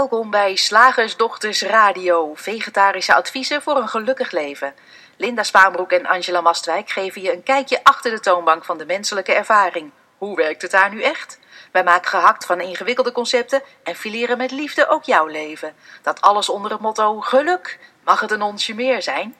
Welkom bij Slagersdochters Radio, vegetarische adviezen voor een gelukkig leven. Linda Spaanbroek en Angela Mastwijk geven je een kijkje achter de toonbank van de menselijke ervaring. Hoe werkt het daar nu echt? Wij maken gehakt van ingewikkelde concepten en fileren met liefde ook jouw leven. Dat alles onder het motto geluk. Mag het een onsje meer zijn?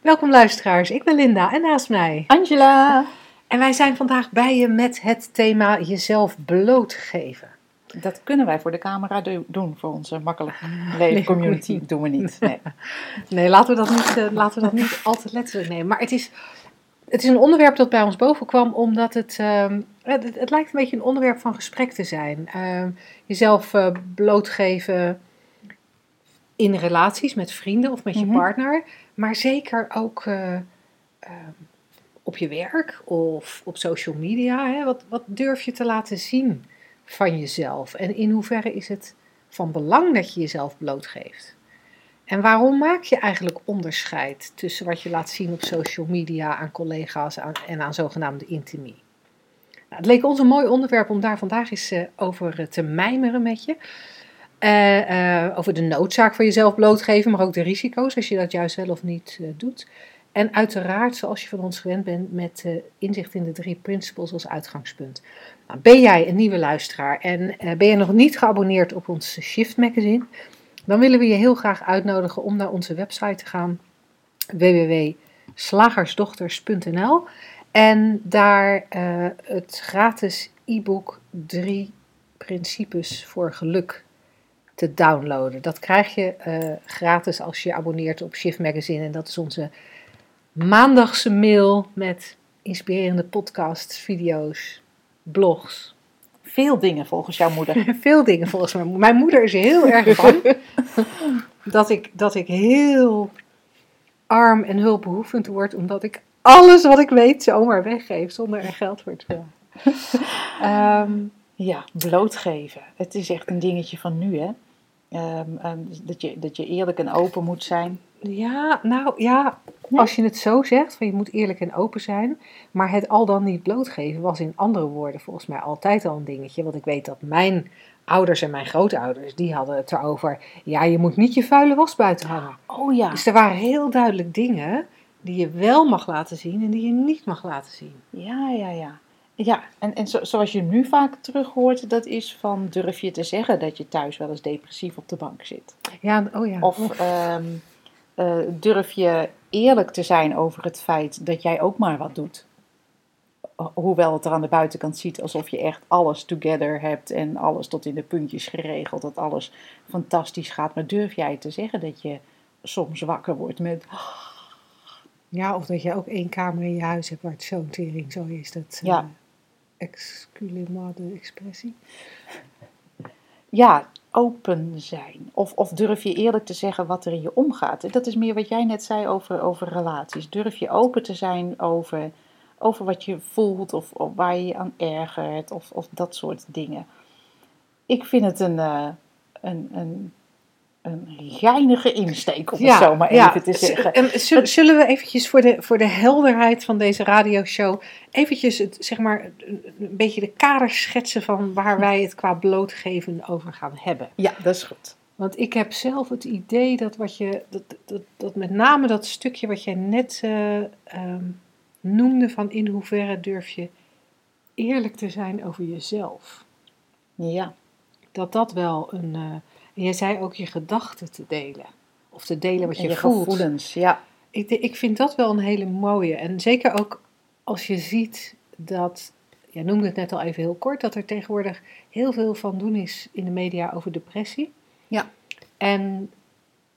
Welkom luisteraars, ik ben Linda en naast mij Angela. En wij zijn vandaag bij je met het thema jezelf blootgeven. Dat kunnen wij voor de camera do- doen, voor onze makkelijk leven community. doen we niet. Nee. Nee, laten we dat niet, eh, laten we dat niet al te letterlijk nemen. Maar het is, het is een onderwerp dat bij ons boven kwam, omdat het, ehm, het, het lijkt een beetje een onderwerp van gesprek te zijn. Ehm, jezelf eh, blootgeven in relaties met vrienden of met je Mhm. partner, maar zeker ook eh, ehm, op je werk of op social media. Hè? Wat, wat durf je te laten zien van jezelf? En in hoeverre is het van belang dat je jezelf blootgeeft? En waarom maak je eigenlijk onderscheid tussen wat je laat zien op social media aan collega's en aan zogenaamde intimie? Nou, het leek ons een mooi onderwerp om daar vandaag eens eh, over eh, te mijmeren met je. Eh, over de noodzaak van jezelf blootgeven, maar ook de risico's als je dat juist wel of niet doet. En uiteraard, zoals je van ons gewend bent, met inzicht in de drie principles als uitgangspunt. Ben jij een nieuwe luisteraar en eh, ben je nog niet geabonneerd op ons Shift Magazine? Dan willen we je heel graag uitnodigen om naar onze website te gaan, www.slagersdochters.nl. En daar eh, het gratis e-book Drie Principes voor Geluk te downloaden. Dat krijg je eh, gratis als je je abonneert op Shift Magazine. En dat is onze maandagse mail met inspirerende podcasts, video's, blogs. Veel dingen volgens jouw moeder. Veel dingen volgens mij. Mijn moeder is heel erg bang dat ik, dat ik heel arm en hulpbehoevend word, omdat ik alles wat ik weet zomaar weggeef zonder er geld voor te vragen. Ehm, Ja, blootgeven. Het is echt een dingetje van nu, hè. Ehm, ehm, dat, je, dat je eerlijk en open moet zijn. Ja, nou ja, Ja. als je het zo zegt, van je moet eerlijk en open zijn, maar het al dan niet blootgeven was in andere woorden volgens mij altijd al een dingetje. Want ik weet dat mijn ouders en mijn grootouders, die hadden het erover, ja, je moet niet je vuile was buiten hangen. Oh ja. Dus er waren heel duidelijk dingen die je wel mag laten zien en die je niet mag laten zien. Ja, ja, ja. Ja, en, en zo- zoals je nu vaak terug hoort, dat is van durf je te zeggen dat je thuis wel eens depressief op de bank zit. Ja, oh ja. Of eh, durf je eerlijk te zijn over het feit dat jij ook maar wat doet. Ho- Hoewel het er aan de buitenkant ziet alsof je echt alles together hebt en alles tot in de puntjes geregeld, dat alles fantastisch gaat. Maar durf jij te zeggen dat je soms wakker wordt met. ja, of dat je ook één kamer in je huis hebt waar het zo'n tering zo is. Dat, Ja. eh, excusez-moi de expressie. ja, open zijn. Of, of durf je eerlijk te zeggen wat er in je omgaat. Dat is meer wat jij net zei over, over relaties. Durf je open te zijn over, over wat je voelt of, of waar je je aan ergert of, of dat soort dingen. Ik vind het een, eh, een, een, een geinige insteek, om het zo maar even te zeggen. zullen we eventjes voor de, voor de helderheid van deze radioshow eventjes het, zeg maar, een beetje de kaders schetsen van waar wij het qua blootgeven over gaan hebben. Ja, dat is goed. Want ik heb zelf het idee dat wat je, dat, dat, dat met name dat stukje wat jij net ehm, noemde van in hoeverre durf je eerlijk te zijn over jezelf. Ja, Dat dat wel een, eh, en jij zei ook je gedachten te delen. Of te delen wat en je, je voelt. gevoelens. Ja, Ik, ik vind dat wel een hele mooie. En zeker ook als je ziet dat, jij noemde het net al even heel kort, dat er tegenwoordig heel veel van doen is in de media over depressie. Ja. En,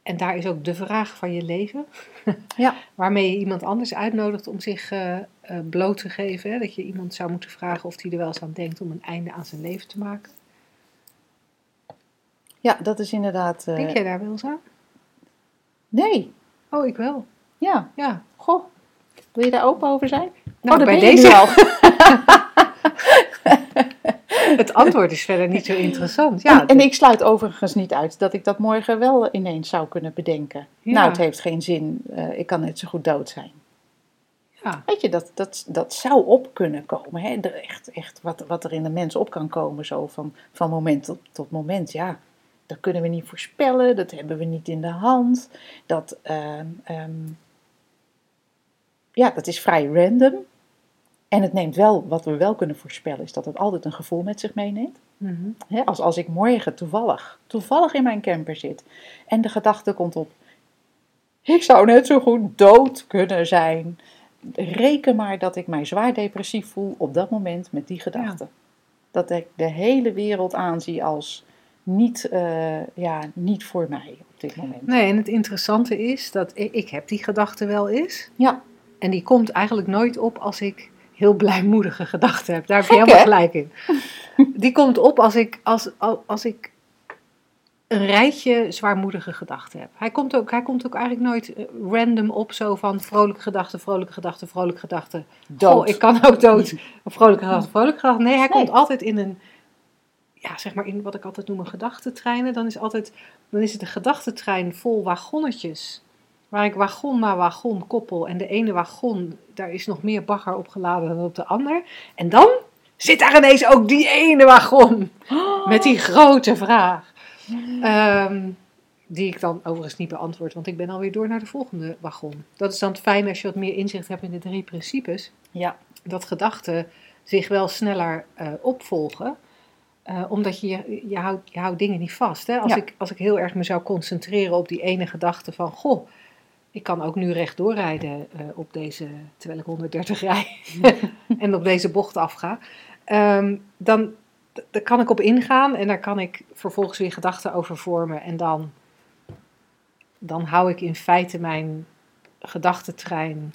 en daar is ook de vraag van je leven, ja. waarmee je iemand anders uitnodigt om zich eh, eh, bloot te geven. Hè? Dat je iemand zou moeten vragen of hij er wel eens aan denkt om een einde aan zijn leven te maken. Ja dat is inderdaad. eh, Denk jij daar wel eens aan? Nee, Oh, ik wel. ja. Ja. Goh, wil je daar open over zijn? Nou, daar bij deze al. Het antwoord is verder niet zo interessant. Ja, en, en ik sluit overigens niet uit dat ik dat morgen wel ineens zou kunnen bedenken. Ja. Nou, het heeft geen zin. eh, ik kan net zo goed dood zijn. ja. Weet je, dat, dat, dat zou op kunnen komen. Hè? Echt, echt wat, wat er in de mens op kan komen, zo van, van moment tot, tot moment. Ja, dat kunnen we niet voorspellen, dat hebben we niet in de hand. Dat, ehm, ehm, ja, dat is vrij random. En het neemt wel, wat we wel kunnen voorspellen, is dat het altijd een gevoel met zich meeneemt. Mhm. Als, als ik morgen toevallig, toevallig in mijn camper zit en de gedachte komt op, ik zou net zo goed dood kunnen zijn. Reken maar dat ik mij zwaar depressief voel op dat moment met die gedachte. Dat ik de hele wereld aanzie als niet, eh, ja, niet voor mij op dit moment. Nee, en het interessante is dat ik, ik heb die gedachte wel eens. Ja, En die komt eigenlijk nooit op als ik heel blijmoedige gedachten heb. Daar heb je helemaal gelijk in. Die komt op als ik, als, als, als ik een rijtje zwaarmoedige gedachten heb. Hij komt ook, hij komt ook eigenlijk nooit eh, random op, zo van vrolijke gedachten, vrolijke gedachten, vrolijke gedachten. dood. Goh, ik kan ook dood. Vrolijke gedachte, vrolijke gedachte. Nee, hij Nee. komt altijd in een, ja, zeg maar in wat ik altijd noem een gedachtentreinen. Dan is, altijd, dan is het een gedachtentrein vol wagonnetjes. Waar ik wagon na wagon koppel. En de ene wagon, daar is nog meer bagger opgeladen dan op de ander. En dan zit daar ineens ook die ene wagon. Met die grote vraag. Ehm, die ik dan overigens niet beantwoord, want ik ben alweer door naar de volgende wagon. Dat is dan het fijne als je wat meer inzicht hebt in de drie principes Ja, dat gedachten zich wel sneller eh, opvolgen. Eh, omdat je, je, je, houdt, je houdt dingen niet vast. Hè? Als, Ja. ik, als ik heel erg me zou concentreren op die ene gedachte van... Goh, ik kan ook nu rechtdoor rijden eh, op deze, terwijl ik 130 rij en op deze bocht afga. Ehm, dan, daar kan ik op ingaan en daar kan ik vervolgens weer gedachten over vormen. En dan, dan hou ik in feite mijn gedachtentrein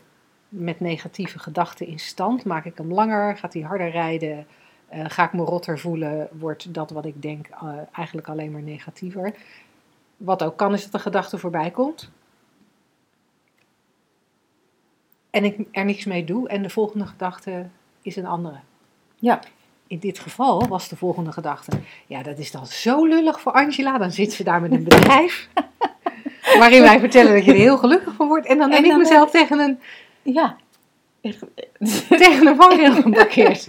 met negatieve gedachten in stand. Maak ik hem langer? Gaat hij harder rijden? Eh, ga ik me rotter voelen? Wordt dat wat ik denk eh, eigenlijk alleen maar negatiever? Wat ook kan is dat de gedachte voorbij komt. En ik er niks mee doe en de volgende gedachte is een andere. ja. In dit geval was de volgende gedachte. Ja, dat is dan zo lullig voor Angela. Dan zit ze daar met een bedrijf. waarin wij vertellen dat je er heel gelukkig van wordt. En dan heb ik mezelf tegen een, ja. tegen een vangrail geblokkeerd.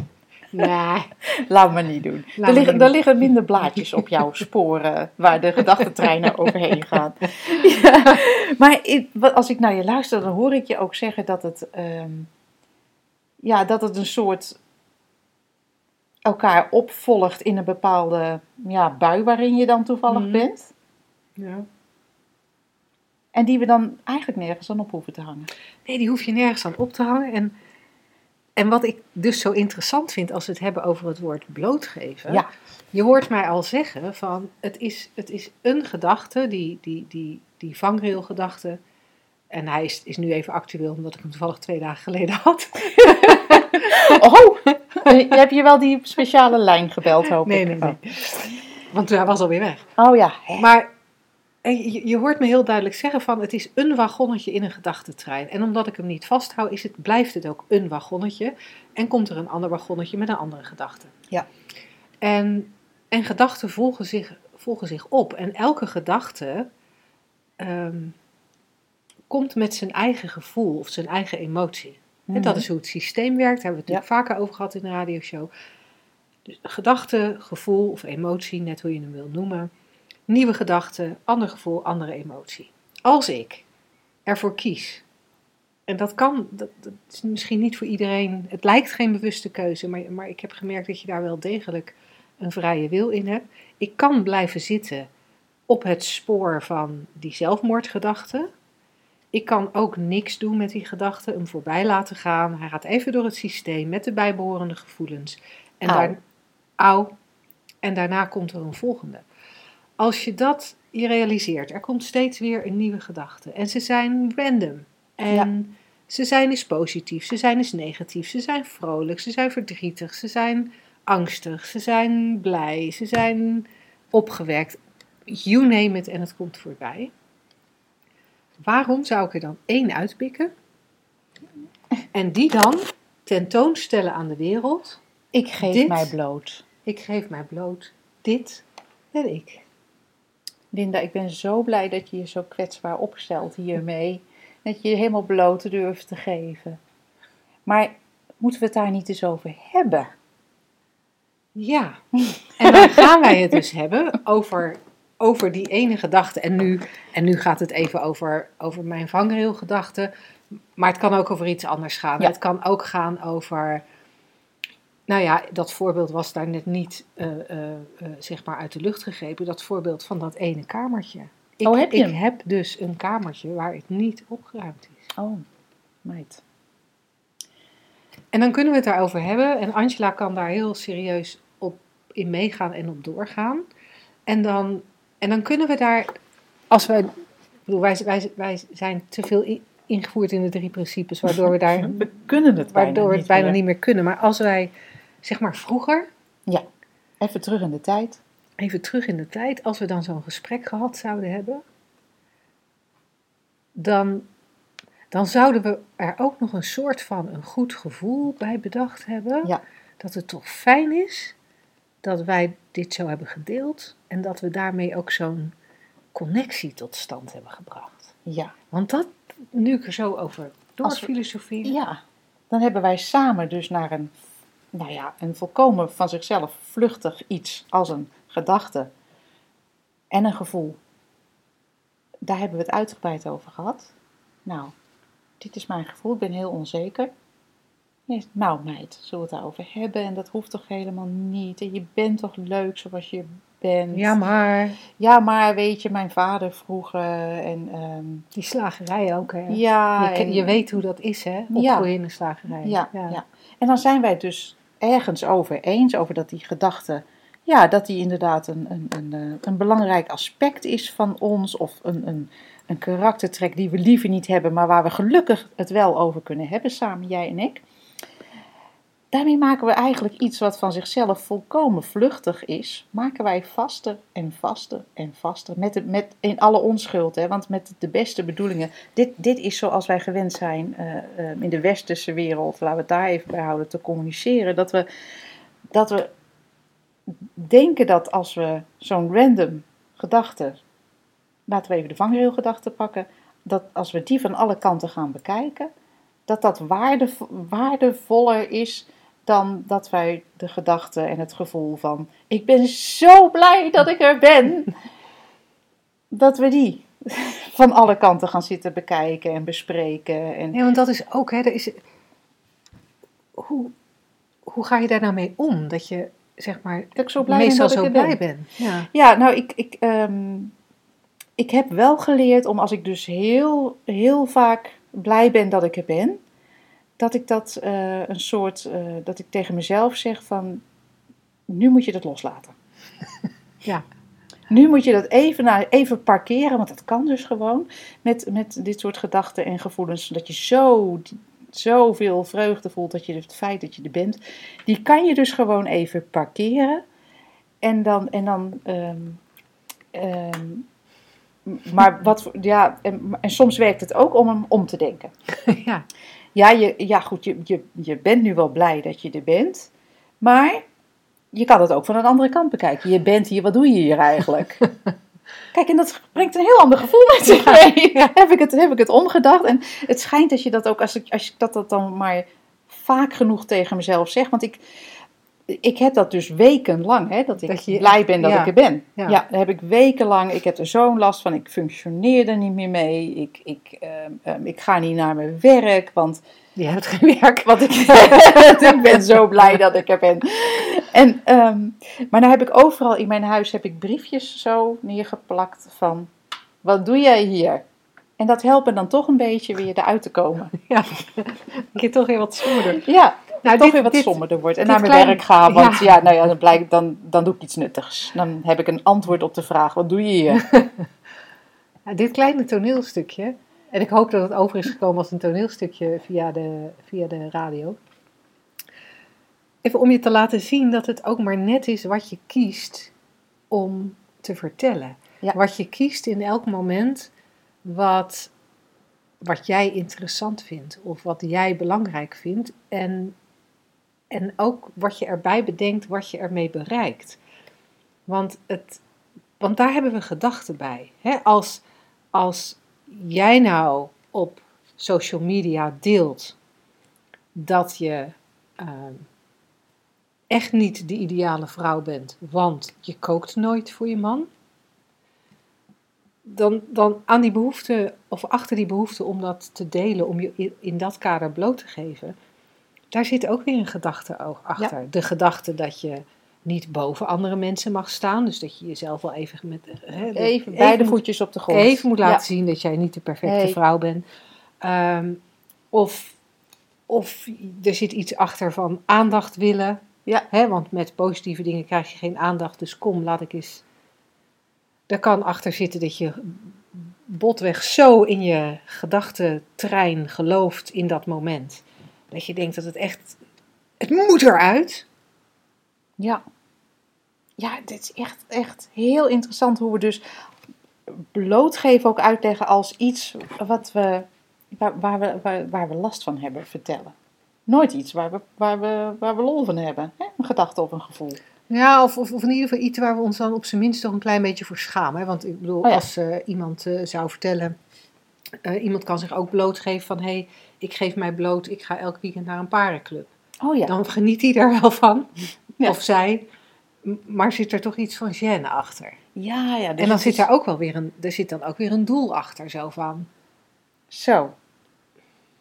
Nee. Laat maar niet doen. Er liggen, er liggen minder blaadjes op jouw sporen waar de gedachtentreinen overheen gaan. Ja, maar als ik naar je luister, dan hoor ik je ook zeggen dat het, ehm, ja, dat het een soort elkaar opvolgt in een bepaalde ja, bui waarin je dan toevallig Mhm. bent. Ja. En die we dan eigenlijk nergens aan op hoeven te hangen. Nee, die hoef je nergens aan op te hangen. En, en wat ik dus zo interessant vind als we het hebben over het woord blootgeven. Ja. Je hoort mij al zeggen van het is, het is een gedachte, die, die, die, die vangrailgedachte. En hij is, is nu even actueel omdat ik hem toevallig twee dagen geleden had. Oh, je hebt je wel die speciale lijn gebeld, hoop Nee, ik. nee, nee. Want hij was alweer weg. Oh ja, hè. Maar en je, je hoort me heel duidelijk zeggen van het is een wagonnetje in een gedachtentrein. En omdat ik hem niet vasthoud, is het, blijft het ook een wagonnetje. En komt er een ander wagonnetje met een andere gedachte. Ja. En, en gedachten volgen zich, volgen zich op. En elke gedachte ehm, komt met zijn eigen gevoel of zijn eigen emotie. En dat is hoe het systeem werkt. Daar hebben we het natuurlijk vaker over gehad in de radioshow. Dus gedachte, gevoel of emotie, net hoe je hem wil noemen. Nieuwe gedachte, ander gevoel, andere emotie. Als ik ervoor kies, en dat kan, dat, dat is misschien niet voor iedereen, het lijkt geen bewuste keuze, maar, maar ik heb gemerkt dat je daar wel degelijk een vrije wil in hebt. Ik kan blijven zitten op het spoor van die zelfmoordgedachte. Ik kan ook niks doen met die gedachte, hem voorbij laten gaan. Hij gaat even door het systeem met de bijbehorende gevoelens. En, Auw. daar, auw. en daarna komt er een volgende. Als je dat je realiseert, er komt steeds weer een nieuwe gedachte. En ze zijn random. En Ja. ze zijn eens positief, ze zijn eens negatief, ze zijn vrolijk, ze zijn verdrietig, ze zijn angstig, ze zijn blij, ze zijn opgewekt. You name it en het komt voorbij. Waarom zou ik er dan één uitpikken en die dan tentoonstellen aan de wereld? Ik geef Dit- mij bloot. Ik geef mij bloot. Dit ben ik. Linda, ik ben zo blij dat je je zo kwetsbaar opstelt hiermee. Dat je je helemaal bloot durft te geven. Maar moeten we het daar niet eens over hebben? Ja. En dan gaan wij het dus hebben over, over die ene gedachte. En nu, en nu gaat het even over, over mijn vangrailgedachte. Maar het kan ook over iets anders gaan. Ja. Het kan ook gaan over. Nou ja, dat voorbeeld was daar net niet eh, eh, eh, zeg maar uit de lucht gegrepen. Dat voorbeeld van dat ene kamertje. Ik, Oh, heb je ik heb dus een kamertje waar het niet opgeruimd is. Oh, meid. En dan kunnen we het daarover hebben. En Angela kan daar heel serieus op in meegaan en op doorgaan. En dan, en dan kunnen we daar, als wij, bedoel, wij, wij, wij zijn te veel ingevoerd in de drie principes, waardoor we daar, We kunnen het bijna waardoor we het niet bijna meer. niet meer kunnen. Maar als wij, zeg maar vroeger, Even terug in de tijd. even terug in de tijd, als we dan zo'n gesprek gehad zouden hebben, dan, dan zouden we er ook nog een soort van een goed gevoel bij bedacht hebben. Ja. Dat het toch fijn is dat wij dit zo hebben gedeeld en dat we daarmee ook zo'n connectie tot stand hebben gebracht. Ja. Want dat, nu ik er zo over doorfilosofeer, ja, dan hebben wij samen dus naar een, nou ja, een volkomen van zichzelf vluchtig iets als een gedachte en een gevoel. Daar hebben we het uitgebreid over gehad. Nou, dit is mijn gevoel, ik ben heel onzeker. Nou meid, zullen we het daarover hebben? En dat hoeft toch helemaal niet? En je bent toch leuk zoals je bent? ja maar Ja, maar weet je, mijn vader vroeger en... ehm, die slagerij ook hè. ja, je, ken- en- je weet hoe dat is hè, Ja. opgroeien in een slagerij. Ja, ja. En dan zijn wij dus ergens over eens, over dat die gedachte, ja, dat die inderdaad een, een, een, eh, een belangrijk aspect is van ons, of een, een, een karaktertrek die we liever niet hebben, maar waar we gelukkig het wel over kunnen hebben, samen jij en ik. Daarmee maken we eigenlijk iets wat van zichzelf volkomen vluchtig is, maken wij vaster en vaster en vaster, met, met in alle onschuld, hè, want met de beste bedoelingen. Dit, dit is zoals wij gewend zijn eh, eh, in de westerse wereld, laten we het daar even bij houden, te communiceren, dat we, dat we denken dat als we zo'n random gedachte, laten we even de vangrailgedachte pakken, dat als we die van alle kanten gaan bekijken, dat dat waardev- waardevoller is dan dat wij de gedachte en het gevoel van ik ben zo blij dat ik er ben, dat we die van alle kanten gaan zitten bekijken en bespreken. En, Ja, want dat is ook, hè, er is, hoe, hoe ga je daar nou mee om? Dat je, zeg maar, dat ik zo blij ben meestal dat zo blij ben. bent. Ja. Ja, nou, ik, ik, ehm, ik heb wel geleerd om als ik dus heel, heel vaak blij ben dat ik er ben, dat ik dat eh, een soort, eh, dat ik tegen mezelf zeg van, nu moet je dat loslaten. Ja. Nu moet je dat even, nou, even parkeren, want dat kan dus gewoon met, met dit soort gedachten en gevoelens, dat je zo, zoveel vreugde voelt dat je het feit dat je er bent, die kan je dus gewoon even parkeren. En dan, en dan ehm, ehm, maar wat, ja, en, en soms werkt het ook om hem om te denken. ja. Ja, je, ja goed, je, je, je bent nu wel blij dat je er bent, maar je kan het ook van een andere kant bekijken. Je bent hier, wat doe je hier eigenlijk? Kijk, en dat brengt een heel ander gevoel met zich mee. Heb, ik het, heb ik het omgedacht. En het schijnt dat je dat ook, als ik, als ik dat, dat dan maar vaak genoeg tegen mezelf zeg. Want ik, ik heb dat dus wekenlang, hè, dat ik Dat je- blij ben dat ja. ik er ben. Ja. Ja. dat heb ik wekenlang. Ik heb er zo'n last van. Ik functioneer er niet meer mee. Ik, ik, ehm, ehm, ik ga niet naar mijn werk, want Je hebt geen werk. want ik, ik ben zo blij dat ik er ben. En, ehm, maar nou heb ik overal in mijn huis heb ik briefjes zo neergeplakt van... Wat doe jij hier? En dat helpt me dan toch een beetje weer eruit te komen. Ja. Een keer toch weer wat somberder. Ja, Nou, toch dit- weer wat dit- somberder wordt. En naar mijn klein- werk gaan, want ja. ja, nou ja, dan, blijk, dan, dan doe ik iets nuttigs. Dan heb ik een antwoord op de vraag, wat doe je hier? Dit kleine toneelstukje, en ik hoop dat het over is gekomen als een toneelstukje via de, via de radio. Even om je te laten zien dat het ook maar net is wat je kiest om te vertellen. Ja. Wat je kiest in elk moment wat, wat jij interessant vindt of wat jij belangrijk vindt. En, en ook wat je erbij bedenkt, wat je ermee bereikt. Want, het, want daar hebben we gedachten bij. Als, als jij nou op social media deelt dat je ehm, echt niet de ideale vrouw bent, want je kookt nooit voor je man. dan, dan aan die behoefte, of achter die behoefte om dat te delen, om je in dat kader bloot te geven, daar zit ook weer een gedachte achter. De gedachte dat je niet boven andere mensen mag staan, dus dat je jezelf wel even met hè, de- Even beide voetjes op de grond. even moet laten Ja. zien dat jij niet de perfecte Nee. vrouw bent. Ehm, of, of er zit iets achter van aandacht willen. Ja. Hè, want met positieve dingen krijg je geen aandacht. Dus kom, laat ik eens. Er kan achter zitten dat je botweg zo in je gedachtentrein gelooft in dat moment. Dat je denkt dat het echt. Het moet eruit. Ja. Ja, dit is echt, echt heel interessant hoe we dus blootgeven ook uitleggen als iets wat we, waar, waar we, waar, waar we last van hebben vertellen. Nooit iets waar we, waar we, waar we lol van hebben. Hè? Een gedachte of een gevoel. Ja, of, of, of in ieder geval iets waar we ons dan op zijn minst toch een klein beetje voor schamen. Hè? Want ik bedoel, Oh ja. als eh, iemand eh, zou vertellen, eh, iemand kan zich ook blootgeven van, hé, hey, ik geef mij bloot, ik ga elk weekend naar een parenclub. Oh ja. Dan geniet hij daar wel van, Ja. of zij, maar zit er toch iets van gêne achter. Ja, ja. dus en dan zit is- daar ook wel weer een, er zit dan ook weer een doel achter, zo van, Zo.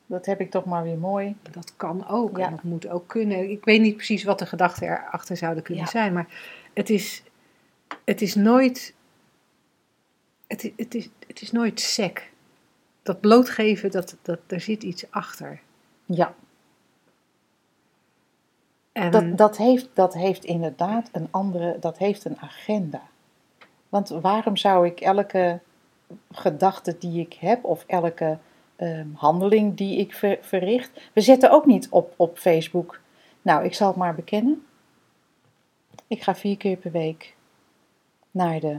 Dat heb ik toch maar weer mooi. dat kan ook Ja. en dat moet ook kunnen. Ik weet niet precies wat de gedachten erachter zouden kunnen Ja. zijn, maar het is, het is nooit, het, het, is, het is nooit sec. Dat blootgeven, dat, dat, daar zit iets achter. Ja. En, Dat, dat, heeft, dat heeft inderdaad een andere, dat heeft een agenda. Want waarom zou ik elke gedachte die ik heb of elke ehm, handeling die ik ver- verricht, we zetten ook niet op, op Facebook. Nou, ik zal het maar bekennen. Ik ga vier keer per week naar de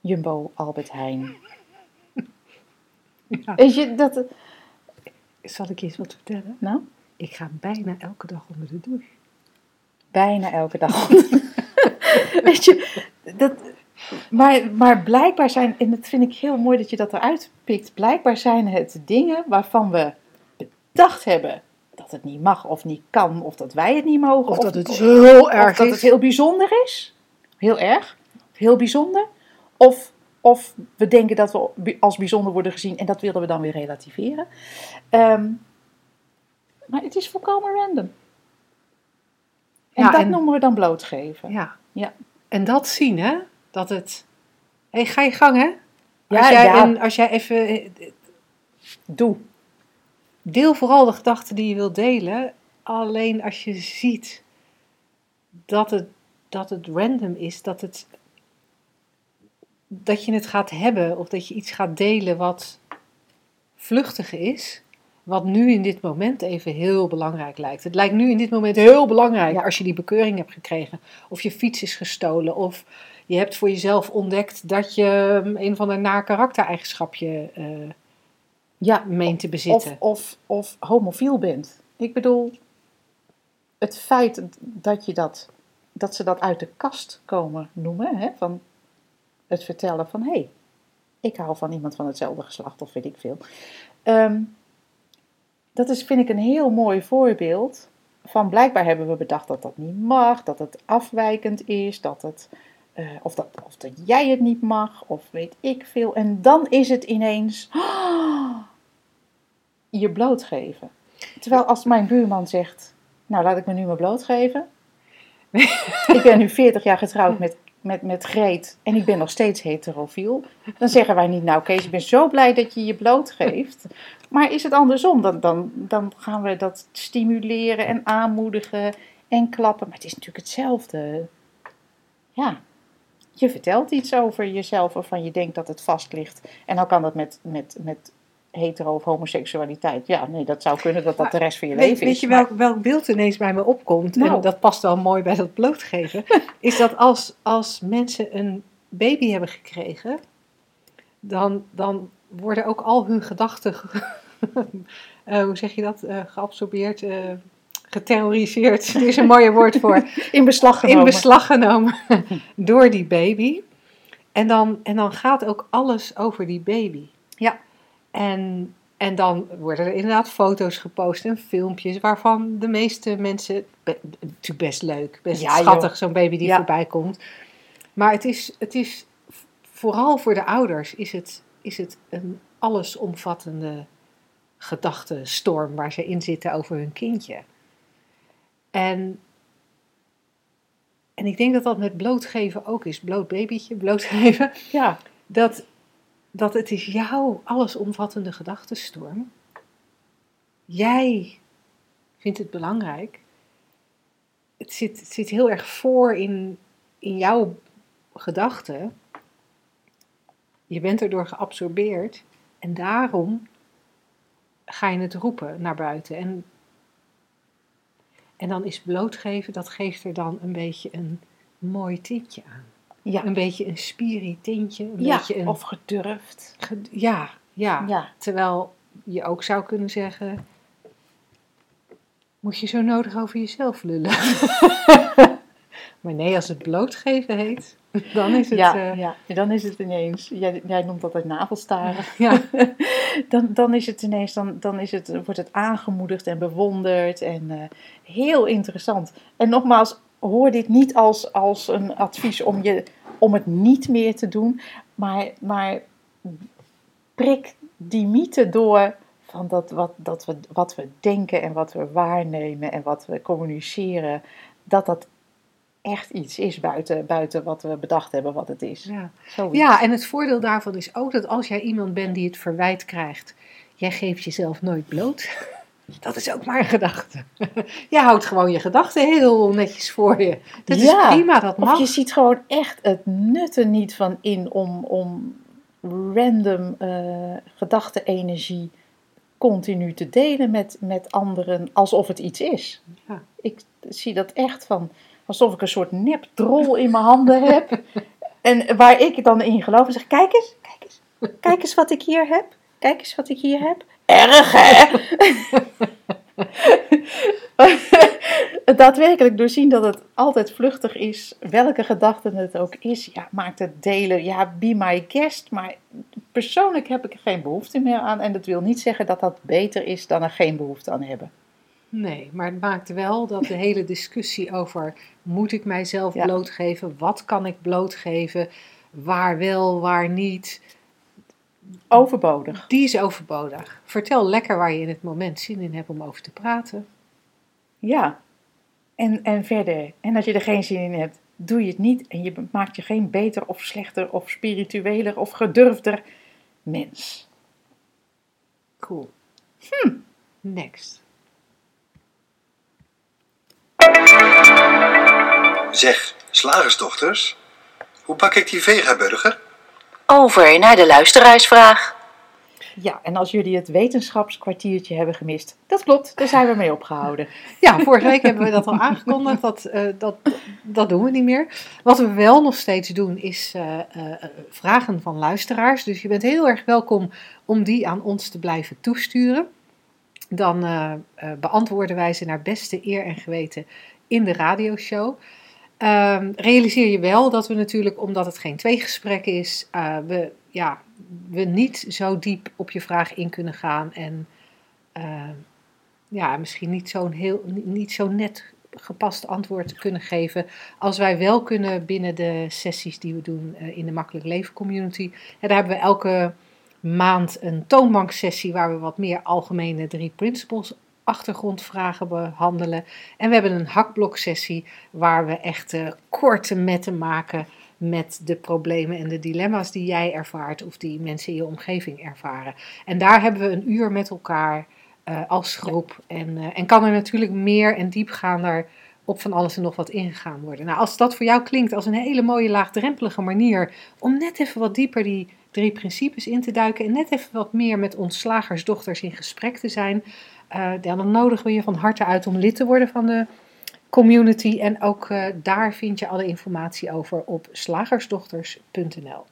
Jumbo Albert Heijn. Ja. Weet je, dat... Zal ik je eens wat vertellen? Nou, Ik ga bijna elke dag onder de douche. Bijna elke dag. Weet je, dat, maar, maar blijkbaar zijn, en dat vind ik heel mooi dat je dat eruit pikt, blijkbaar zijn het dingen waarvan we bedacht hebben dat het niet mag of niet kan, of dat wij het niet mogen, Of dat het of, heel of erg dat is. het heel bijzonder is. Heel erg, heel bijzonder. Of, of we denken dat we als bijzonder worden gezien en dat willen we dan weer relativeren. Ehm, maar het is volkomen random. En Ja, dat en- noemen we dan blootgeven. Ja. Ja. En dat zien, hè? Dat het... Hé, ga je gang, hè? Ja, als, jij, ja. en als jij even... Doe. Deel vooral de gedachten die je wilt delen. Alleen als je ziet dat het, dat het random is, dat, het, dat je het gaat hebben of dat je iets gaat delen wat vluchtig is. Wat nu in dit moment even heel belangrijk lijkt. Het lijkt nu in dit moment heel belangrijk Ja. als je die bekeuring hebt gekregen. Of je fiets is gestolen. Of je hebt voor jezelf ontdekt dat je mm, een van de naar karaktereigenschapje eh Ja, meent te of, bezitten. of, of homofiel bent. Ik bedoel, het feit dat, je dat, dat ze dat uit de kast komen noemen, hè, van het vertellen van hé, hey, ik hou van iemand van hetzelfde geslacht of weet ik veel. Ehm, dat is, vind ik, een heel mooi voorbeeld van blijkbaar hebben we bedacht dat dat niet mag, dat het afwijkend is, dat het, eh, of, dat, of dat jij het niet mag, of weet ik veel. En dan is het ineens je blootgeven. Terwijl als mijn buurman zegt, nou laat ik me nu maar blootgeven. ik ben nu 40 jaar getrouwd met, met, met Greet en ik ben nog steeds heterofiel. Dan zeggen wij niet, nou Kees, ik ben zo blij dat je je blootgeeft. Maar is het andersom, dan, dan, dan gaan we dat stimuleren en aanmoedigen en klappen. Maar het is natuurlijk hetzelfde. Ja, je vertelt iets over jezelf waarvan je denkt dat het vast ligt. En dan kan dat met, met, met hetero of homoseksualiteit. Ja, nee, dat zou kunnen dat dat de rest van je Weet, leven weet is. je maar- welk, welk beeld ineens bij me opkomt? En Nou. dat past wel mooi bij dat blootgeven. is dat als, als mensen een baby hebben gekregen, dan, dan worden ook al hun gedachten, ge- eh, hoe zeg je dat, Eh, geabsorbeerd, eh, geterroriseerd. Er is een mooie woord voor in beslag genomen. in beslag genomen door die baby. En dan, en dan gaat ook alles over die baby. Ja. En, en dan worden er inderdaad foto's gepost en filmpjes waarvan de meeste mensen, be- natuurlijk best leuk, best Ja, schattig zo'n baby die Ja. voorbij komt. Maar het is, het is vooral voor de ouders is het, is het een allesomvattende gedachtenstorm waar ze in zitten over hun kindje. En, en ik denk dat dat met blootgeven ook is. Bloot babytje, blootgeven. Ja, Dat, dat het is jouw allesomvattende gedachtenstorm. Jij vindt het belangrijk. Het zit, het zit heel erg voor in, in jouw gedachten. Je bent erdoor geabsorbeerd. En daarom ga je het roepen naar buiten. En, en dan is blootgeven, dat geeft er dan een beetje een mooi tintje aan. Ja. Een beetje een spiri tintje. Een ja. beetje een, of gedurfd. ge- ja, ja, Ja. Terwijl je ook zou kunnen zeggen... Moet je zo nodig over jezelf lullen? maar nee, als het blootgeven heet, dan is het... ja, eh, ja, dan is het ineens, jij, jij noemt dat het navelstaren. ja. dan, dan is het ineens, dan, dan is het, wordt het aangemoedigd en bewonderd en eh, heel interessant. En nogmaals, hoor dit niet als, als een advies om, je, om het niet meer te doen, maar, maar prik die mythe door van dat wat, dat we, wat we denken en wat we waarnemen en wat we communiceren, dat dat echt iets is buiten, buiten wat we bedacht hebben wat het is. Ja. Zoiets. ja, en het voordeel daarvan is ook dat als jij iemand bent die het verwijt krijgt... Jij geeft jezelf nooit bloot. Dat is ook maar een gedachte. Je houdt gewoon je gedachten heel netjes voor je. Dat Ja, is prima, dat mag. Of je ziet gewoon echt het nut er niet van in om, om random eh gedachtenenergie continu te delen met, met anderen alsof het iets is. Ja. Ik zie dat echt van alsof ik een soort nepdrol in mijn handen heb. En waar ik dan in geloof en zeg: Kijk eens, kijk eens, kijk eens wat ik hier heb. Kijk eens wat ik hier heb. Erg hè? daadwerkelijk doorzien dat het altijd vluchtig is, welke gedachte het ook is, ja, maakt het delen, ja, be my guest. Maar persoonlijk heb ik er geen behoefte meer aan. En dat wil niet zeggen dat dat beter is dan er geen behoefte aan hebben. Nee, maar het maakt wel dat de hele discussie over moet ik mijzelf Ja. blootgeven, wat kan ik blootgeven, waar wel, waar niet, Overbodig. die is overbodig. Vertel lekker waar je in het moment zin in hebt om over te praten. Ja. En, en verder. En als je er geen zin in hebt, doe je het niet. En je maakt je geen beter of slechter of spiritueler of gedurfder mens. Cool. Hm. Next. Zeg, slagersdochters, hoe bak ik die vegaburger? Over naar de luisteraarsvraag. Ja, en als jullie het wetenschapskwartiertje hebben gemist, dat klopt, daar zijn we mee opgehouden. Ja, vorige week hebben we dat al aangekondigd. Dat, eh, dat, dat doen we niet meer. Wat we wel nog steeds doen is eh, eh, vragen van luisteraars. Dus je bent heel erg welkom om die aan ons te blijven toesturen. Dan eh, eh, beantwoorden wij ze naar beste eer en geweten in de radioshow. Ehm, realiseer je wel dat we natuurlijk, omdat het geen tweegesprek is, eh, we, ja, we niet zo diep op je vraag in kunnen gaan. En eh, ja, misschien niet zo'n heel, niet- niet zo net gepast antwoord kunnen geven. Als wij wel kunnen binnen de sessies die we doen eh, in de Makkelijk Leven Community. En daar hebben we elke maand een toonbanksessie waar we wat meer algemene drie principles achtergrondvragen behandelen. En we hebben een hakbloksessie waar we echt eh, korte metten maken met de problemen en de dilemma's die jij ervaart of die mensen in je omgeving ervaren. En daar hebben we een uur met elkaar eh, als groep. En, eh, en kan er natuurlijk meer en diepgaander op van alles en nog wat ingegaan worden. Nou, als dat voor jou klinkt als een hele mooie laagdrempelige manier om net even wat dieper die drie principes in te duiken en net even wat meer met ons slagersdochters in gesprek te zijn, eh, ja, dan nodigen we je van harte uit om lid te worden van de community. En ook eh, daar vind je alle informatie over op slagersdochters.nl.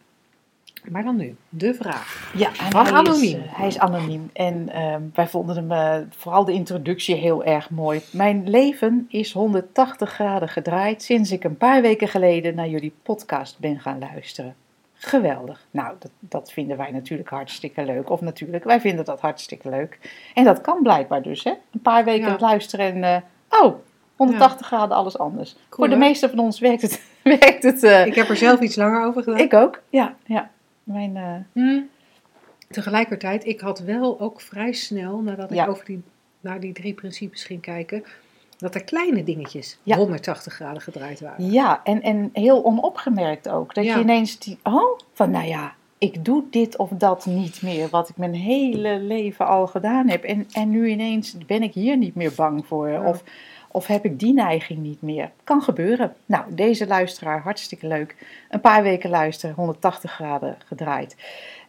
Maar dan nu, de vraag. Ja, Van hij anoniem. Is, eh, hij is anoniem. En ehm, wij vonden hem, vooral de introductie, heel erg mooi. Mijn leven is 180 graden gedraaid sinds ik een paar weken geleden naar jullie podcast ben gaan luisteren. Geweldig. Nou, dat, dat vinden wij natuurlijk hartstikke leuk. Of natuurlijk, wij vinden dat hartstikke leuk. En dat kan blijkbaar dus, hè? Een paar weken Ja. luisteren en, eh, oh, 180 graden alles anders. Voor de hè? meeste van ons werkt het, werkt het. eh, Ik heb er zelf iets langer over gedaan. ik ook, ja. ja. Mijn, Hmm. Tegelijkertijd, ik had wel ook vrij snel, nadat ik over die, naar die drie principes ging kijken, dat er kleine dingetjes Ja. 180 graden gedraaid waren. Ja, en, en heel onopgemerkt ook. Dat Ja. je ineens die, oh, van nou ja, ik doe dit of dat niet meer, wat ik mijn hele leven al gedaan heb. En, en nu ineens ben ik hier niet meer bang voor. Ja. Of, of heb ik die neiging niet meer. Kan gebeuren. Nou, deze luisteraar, hartstikke leuk. Een paar weken luisteren, 180 graden gedraaid.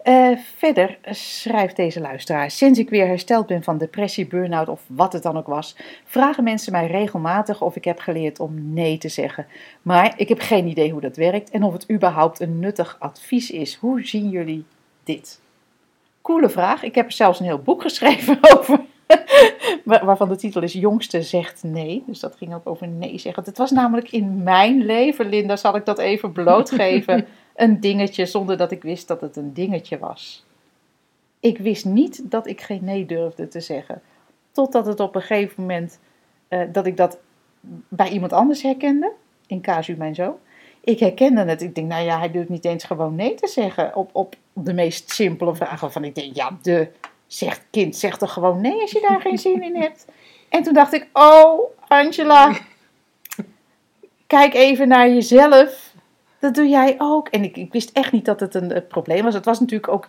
Eh, verder schrijft deze luisteraar: Sinds ik weer hersteld ben van depressie, burn-out of wat het dan ook was, vragen mensen mij regelmatig of ik heb geleerd om nee te zeggen. Maar ik heb geen idee hoe dat werkt en of het überhaupt een nuttig advies is. Hoe zien jullie dit? Coole vraag. Ik heb er zelfs een heel boek geschreven over. Waar- Waarvan de titel is Jongste zegt nee. Dus dat ging ook over nee zeggen. Het was namelijk in mijn leven, Linda, zal ik dat even blootgeven. Een dingetje zonder dat ik wist dat het een dingetje was. Ik wist niet dat ik geen nee durfde te zeggen. Totdat het op een gegeven moment eh, dat ik dat bij iemand anders herkende. In casu mijn zoon. Ik herkende het. Ik denk, nou ja, hij durft niet eens gewoon nee te zeggen. Op, op de meest simpele vragen. Van ik denk, ja, de zegt kind, zeg toch gewoon nee als je daar geen zin in hebt. En toen dacht ik, oh, Angela, kijk even naar jezelf. Dat doe jij ook. En ik, ik wist echt niet dat het een, eh, probleem was. Het was natuurlijk ook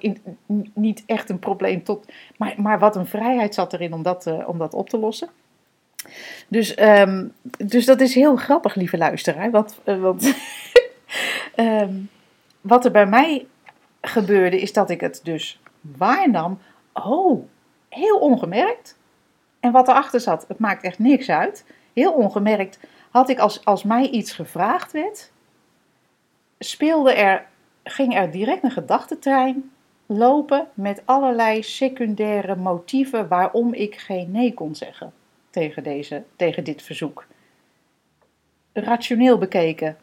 niet echt een probleem tot. Maar, maar wat een vrijheid zat erin om dat, eh, om dat op te lossen. Dus, ehm, dus dat is heel grappig, lieve luisteraar. Want, eh, want ehm, wat er bij mij gebeurde, is dat ik het dus waarnam. Oh, heel ongemerkt. En wat erachter zat, het maakt echt niks uit. Heel ongemerkt had ik als, als mij iets gevraagd werd, speelde er, ging er direct een gedachtentrein lopen met allerlei secundaire motieven waarom ik geen nee kon zeggen tegen, deze, tegen dit verzoek. Rationeel bekeken,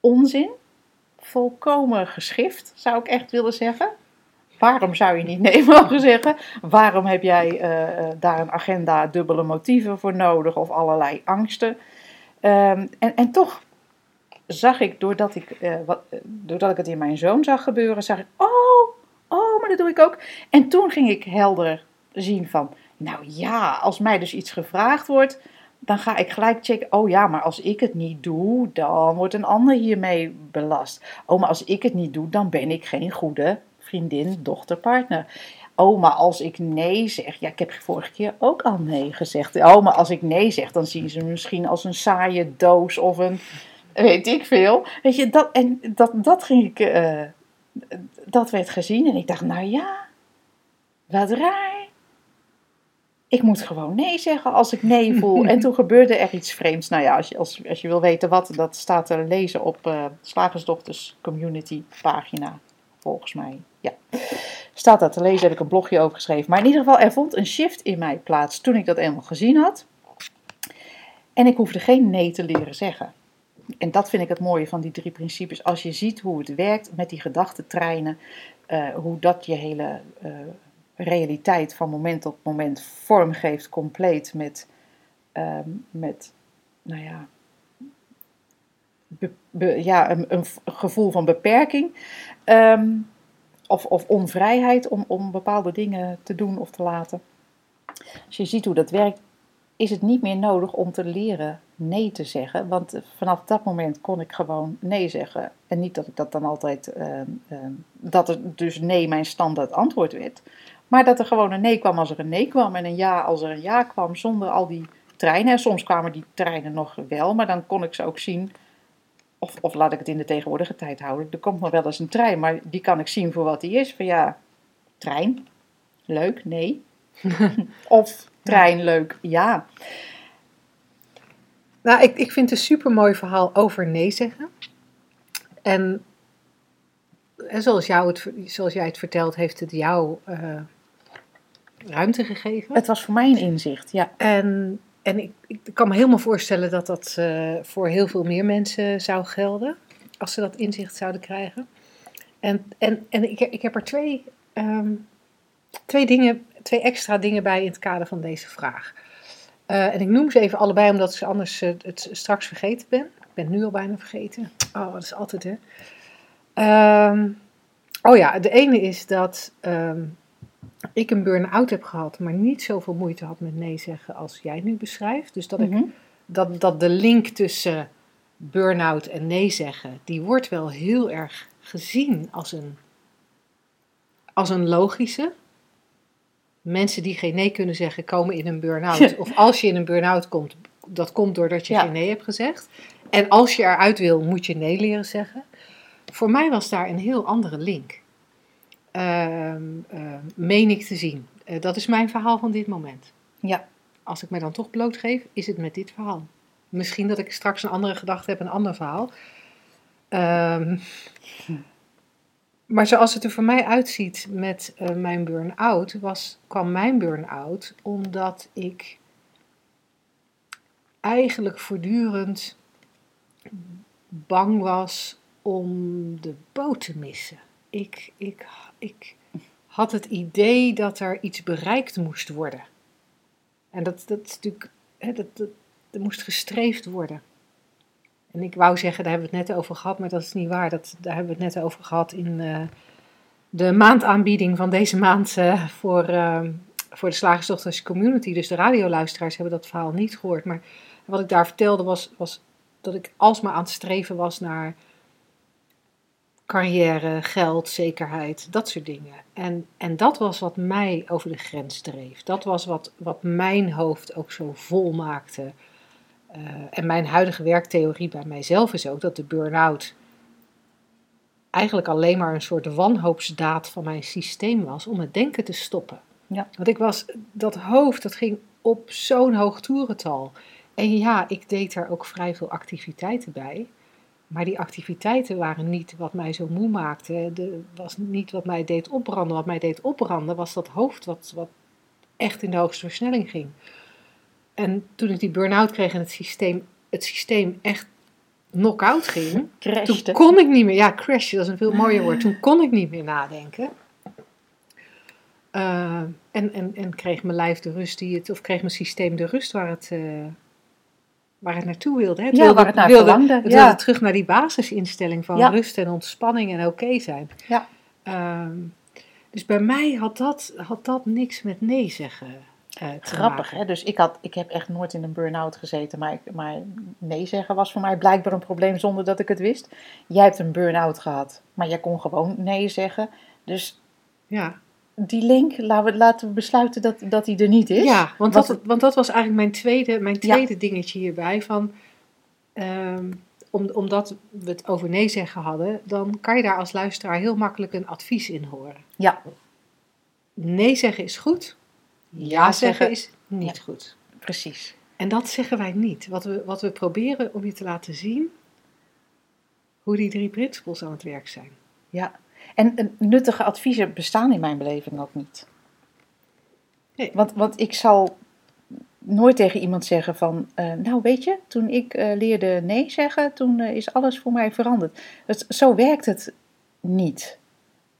onzin, volkomen geschift, zou ik echt willen zeggen. Waarom zou je niet nee mogen zeggen? Waarom heb jij eh, eh, daar een agenda dubbele motieven voor nodig of allerlei angsten? Ehm, en, en toch zag ik, doordat ik, eh, wat, eh, doordat ik het in mijn zoon zag gebeuren, zag ik, oh, oh, maar dat doe ik ook. En toen ging ik helder zien van, nou ja, als mij dus iets gevraagd wordt, dan ga ik gelijk checken, oh ja, maar als ik het niet doe, dan wordt een ander hiermee belast. Oh, maar als ik het niet doe, dan ben ik geen goede vriendin, dochter, partner. Oh, maar als ik nee zeg, ja, ik heb vorige keer ook al nee gezegd. Oh, maar als ik nee zeg, dan zien ze me misschien als een saaie doos of een, weet ik veel. Weet je, dat, en dat, dat ging ik, eh, dat werd gezien en ik dacht, nou ja, wat raar. Ik moet gewoon nee zeggen als ik nee voel. En toen gebeurde er iets vreemds. Nou ja, als je, als, als je wil weten wat, dat staat te lezen op eh Slagersdochters Community pagina. Volgens mij, ja. Staat dat te lezen, heb ik een blogje over geschreven. Maar in ieder geval, er vond een shift in mij plaats toen ik dat eenmaal gezien had. En ik hoefde geen nee te leren zeggen. En dat vind ik het mooie van die drie principes. Als je ziet hoe het werkt met die gedachtentreinen, eh, hoe dat je hele eh, realiteit van moment tot moment vormgeeft, compleet met, ehm, met nou ja, ja een, een gevoel van beperking. Ehm, of, of onvrijheid om, om bepaalde dingen te doen of te laten. Als je ziet hoe dat werkt, is het niet meer nodig om te leren nee te zeggen. Want vanaf dat moment kon ik gewoon nee zeggen. En niet dat ik dat dan altijd, ehm, ehm, dat er dus nee mijn standaard antwoord werd. Maar dat er gewoon een nee kwam als er een nee kwam en een ja als er een ja kwam, zonder al die treinen. En soms kwamen die treinen nog wel, maar dan kon ik ze ook zien. Of, of laat ik het in de tegenwoordige tijd houden. Er komt nog wel eens een trein, maar die kan ik zien voor wat die is. Van ja, trein, leuk, nee. of trein, leuk, ja. Nou, ik, ik vind het een supermooi verhaal over nee zeggen. En, en zoals, jou het, zoals jij het vertelt, heeft het jou eh, ruimte gegeven. Het was voor mij een inzicht, ja. En, en ik, ik kan me helemaal voorstellen dat dat eh, voor heel veel meer mensen zou gelden. Als ze dat inzicht zouden krijgen. En, en, en ik, ik heb er twee, ehm, twee, dingen, twee extra dingen bij in het kader van deze vraag. Eh, en ik noem ze even allebei omdat ik ze anders eh, het straks vergeten ben. ben het nu al bijna vergeten. Oh, dat is altijd hè. Ehm, oh ja, de ene is dat ehm, ik een burn-out heb gehad, maar niet zoveel moeite had met nee zeggen als jij nu beschrijft. Dus dat, ik, Mhm. dat, dat de link tussen burn-out en nee zeggen, die wordt wel heel erg gezien als een, als een logische. Mensen die geen nee kunnen zeggen, komen in een burn-out. Of als je in een burn-out komt, dat komt doordat je Ja. geen nee hebt gezegd. En als je eruit wil, moet je nee leren zeggen. Voor mij was daar een heel andere link. Ehm, meen ik te zien. Eh, dat is mijn verhaal van dit moment. Ja. Als ik mij dan toch blootgeef, is het met dit verhaal. Misschien dat ik straks een andere gedachte heb, een ander verhaal. Ehm, maar zoals het er voor mij uitziet met eh, mijn burn-out, was, kwam mijn burn-out omdat ik eigenlijk voortdurend bang was om de boot te missen. Ik, ik, ik had het idee dat er iets bereikt moest worden. En dat, dat is natuurlijk, hè, dat, dat, moest gestreefd worden. En ik wou zeggen, daar hebben we het net over gehad, maar dat is niet waar. Dat, daar hebben we het net over gehad in eh, de maandaanbieding van deze maand eh, voor, eh, voor de Slagersdochters Community. Dus de radioluisteraars hebben dat verhaal niet gehoord. Maar wat ik daar vertelde was, was dat ik alsmaar aan het streven was naar carrière, geld, zekerheid, dat soort dingen. En, en dat was wat mij over de grens dreef. Dat was wat, wat mijn hoofd ook zo vol maakte. Eh, en mijn huidige werktheorie bij mijzelf is ook dat de burn-out eigenlijk alleen maar een soort wanhoopsdaad van mijn systeem was om het denken te stoppen. Ja. Want ik was, dat hoofd, dat ging op zo'n hoog toerental. En ja, ik deed er ook vrij veel activiteiten bij. Maar die activiteiten waren niet wat mij zo moe maakte. De, was niet wat mij deed opbranden. Wat mij deed opbranden was dat hoofd wat, wat echt in de hoogste versnelling ging. En toen ik die burn-out kreeg en het systeem, het systeem echt knock-out ging, toen Crashte. kon ik niet meer, ja, crash, dat is een veel mooier woord. Toen kon ik niet meer nadenken. Eh, en, en, en kreeg mijn lijf de rust die het, of kreeg mijn systeem de rust waar het, eh, waar het naartoe wilde. Hè. Het Ja, wilde, waar het naar wilde, verlangde, Het ja. wilde terug naar die basisinstelling van Ja. rust en ontspanning en oké zijn. Ja. Ehm, dus bij mij had dat, had dat niks met nee zeggen Grappig, maken. hè? Dus ik, had, ik heb echt nooit in een burn-out gezeten, maar, ik- maar nee zeggen was voor mij blijkbaar een probleem zonder dat ik het wist. Jij hebt een burn-out gehad, maar jij kon gewoon nee zeggen. Dus Ja. die link, laten we, laten we besluiten dat, dat die er niet is. Ja, want Wat- dat, want dat was eigenlijk mijn tweede, mijn Ja. tweede dingetje hierbij. Van, ehm, om, omdat we het over nee zeggen hadden, dan kan je daar als luisteraar heel makkelijk een advies in horen. Ja, Nee zeggen is goed, ja, zeggen, is niet goed. precies. En dat zeggen wij niet. Wat we, wat we proberen om je te laten zien, hoe die drie principles aan het werk zijn. Ja. En nuttige adviezen bestaan in mijn beleving ook niet. Nee. Want, want ik zal nooit tegen iemand zeggen van, eh, nou weet je, toen ik eh, leerde nee zeggen, toen eh, is alles voor mij veranderd. Het, zo werkt het niet.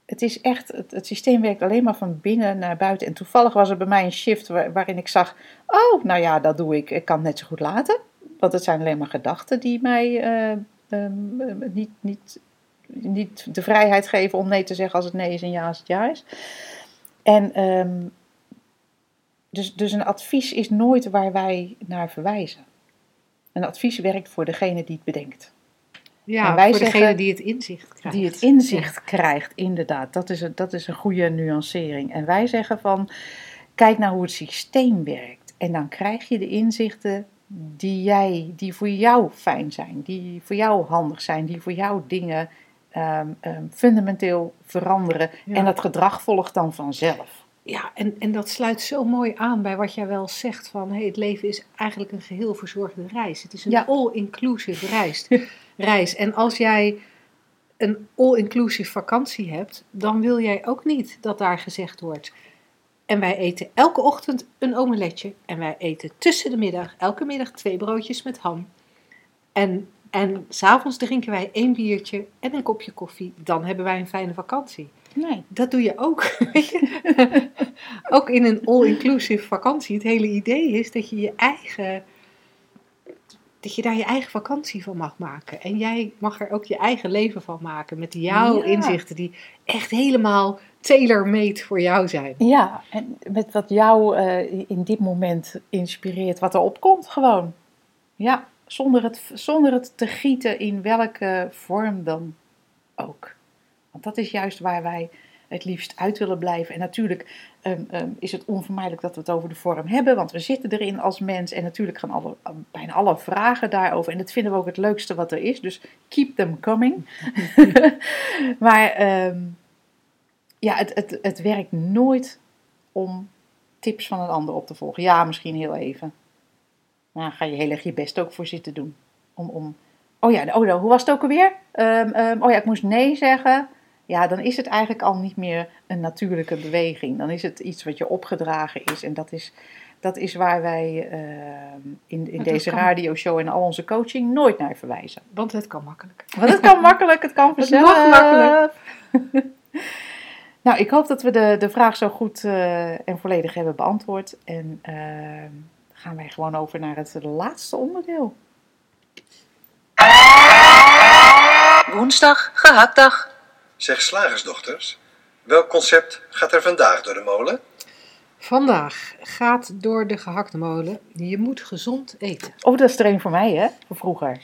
Het is echt, het, systeem werkt alleen maar van binnen naar buiten. En toevallig was er bij mij een shift waar- waarin ik zag, oh, nou ja, dat doe ik. Ik kan het net zo goed laten. Want het zijn alleen maar gedachten die mij eh, ehm, eh, niet, niet, niet de vrijheid geven om nee te zeggen als het nee is en ja als het ja is. En ehm, dus, dus een advies is nooit waar wij naar verwijzen. Een advies werkt voor degene die het bedenkt. Ja, En wij voor degene zeggen- die het inzicht krijgt. Die het inzicht krijgt, inderdaad. Dat is, een, dat is een goede nuancering. En wij zeggen van, kijk naar hoe het systeem werkt. En dan krijg je de inzichten die, jij, die voor jou fijn zijn. Die voor jou handig zijn. Die voor jou dingen ehm, ehm, fundamenteel veranderen. Ja. En dat gedrag volgt dan vanzelf. Ja, en, en dat sluit zo mooi aan bij wat jij wel zegt van hey, het leven is eigenlijk een geheel verzorgde reis. Het is een Ja. all-inclusive reis, reis. En als jij een all-inclusive vakantie hebt, dan wil jij ook niet dat daar gezegd wordt. En wij eten elke ochtend een omeletje. En wij eten tussen de middag, elke middag twee broodjes met ham. En, en s'avonds drinken wij één biertje en een kopje koffie. Dan hebben wij een fijne vakantie. Nee. Dat doe je ook. weet je. ook in een all-inclusive vakantie. Het hele idee is dat je je eigen, dat je daar je eigen vakantie van mag maken. En jij mag er ook je eigen leven van maken met jouw Ja. inzichten die echt helemaal tailor-made voor jou zijn. Ja, en met wat jou eh, in dit moment inspireert, wat er opkomt gewoon. Ja, zonder het, zonder het te gieten in welke vorm dan ook. Want dat is juist waar wij het liefst uit willen blijven. En natuurlijk ehm, ehm, is het onvermijdelijk dat we het over de vorm hebben, want we zitten erin als mens. En natuurlijk gaan alle, bijna alle vragen daarover. En dat vinden we ook het leukste wat er is. Dus keep them coming. maar ehm, ja, het, het, het werkt nooit om tips van een ander op te volgen. Ja, misschien heel even. Maar ga je heel erg je best ook voor zitten doen. Om, om oh ja, oh, nou, hoe was het ook alweer? Ehm, ehm, oh ja, ik moest nee zeggen. Ja, dan is het eigenlijk al niet meer een natuurlijke beweging. Dan is het iets wat je opgedragen is. En dat is, dat is waar wij ehm, in, in deze kan- radioshow en al onze coaching nooit naar verwijzen. Want het kan makkelijk. Want het kan makkelijk, het kan Het vanzelf. mag makkelijk. nou, ik hoop dat we de, de vraag zo goed eh, en volledig hebben beantwoord. En ehm, gaan wij gewoon over naar het laatste onderdeel. Woensdag, gehaktdag. Zeg slagersdochters, welk concept gaat er vandaag door de molen? Vandaag gaat door de gehaktmolen. molen. Je moet gezond eten. Oh, dat is er een voor mij, hè? Vroeger.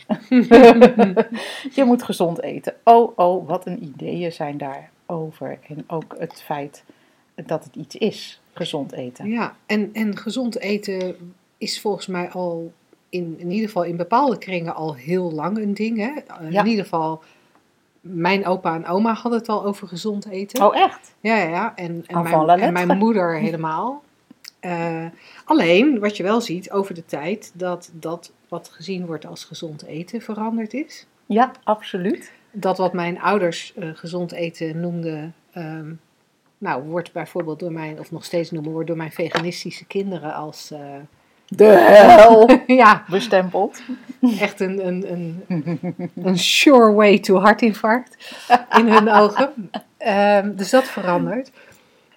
je moet gezond eten. Oh, oh, wat een ideeën zijn daarover. En ook het feit dat het iets is, gezond eten. Ja, en, en gezond eten is volgens mij al in, in ieder geval in bepaalde kringen al heel lang een ding. Hè? Ja. In ieder geval, mijn opa en oma hadden het al over gezond eten. Oh, echt? Ja, ja, ja. En, en, mijn, en mijn moeder helemaal. Eh, alleen, wat je wel ziet over de tijd, dat dat wat gezien wordt als gezond eten veranderd is. Ja, absoluut. Dat wat mijn ouders eh, gezond eten noemden, ehm, nou, wordt bijvoorbeeld door mijn, of nog steeds noemen, wordt door mijn veganistische kinderen als, eh, De hel ja, bestempeld. echt een, een, een, een sure way to hartinfarct in hun ogen. Ehm, dus dat verandert.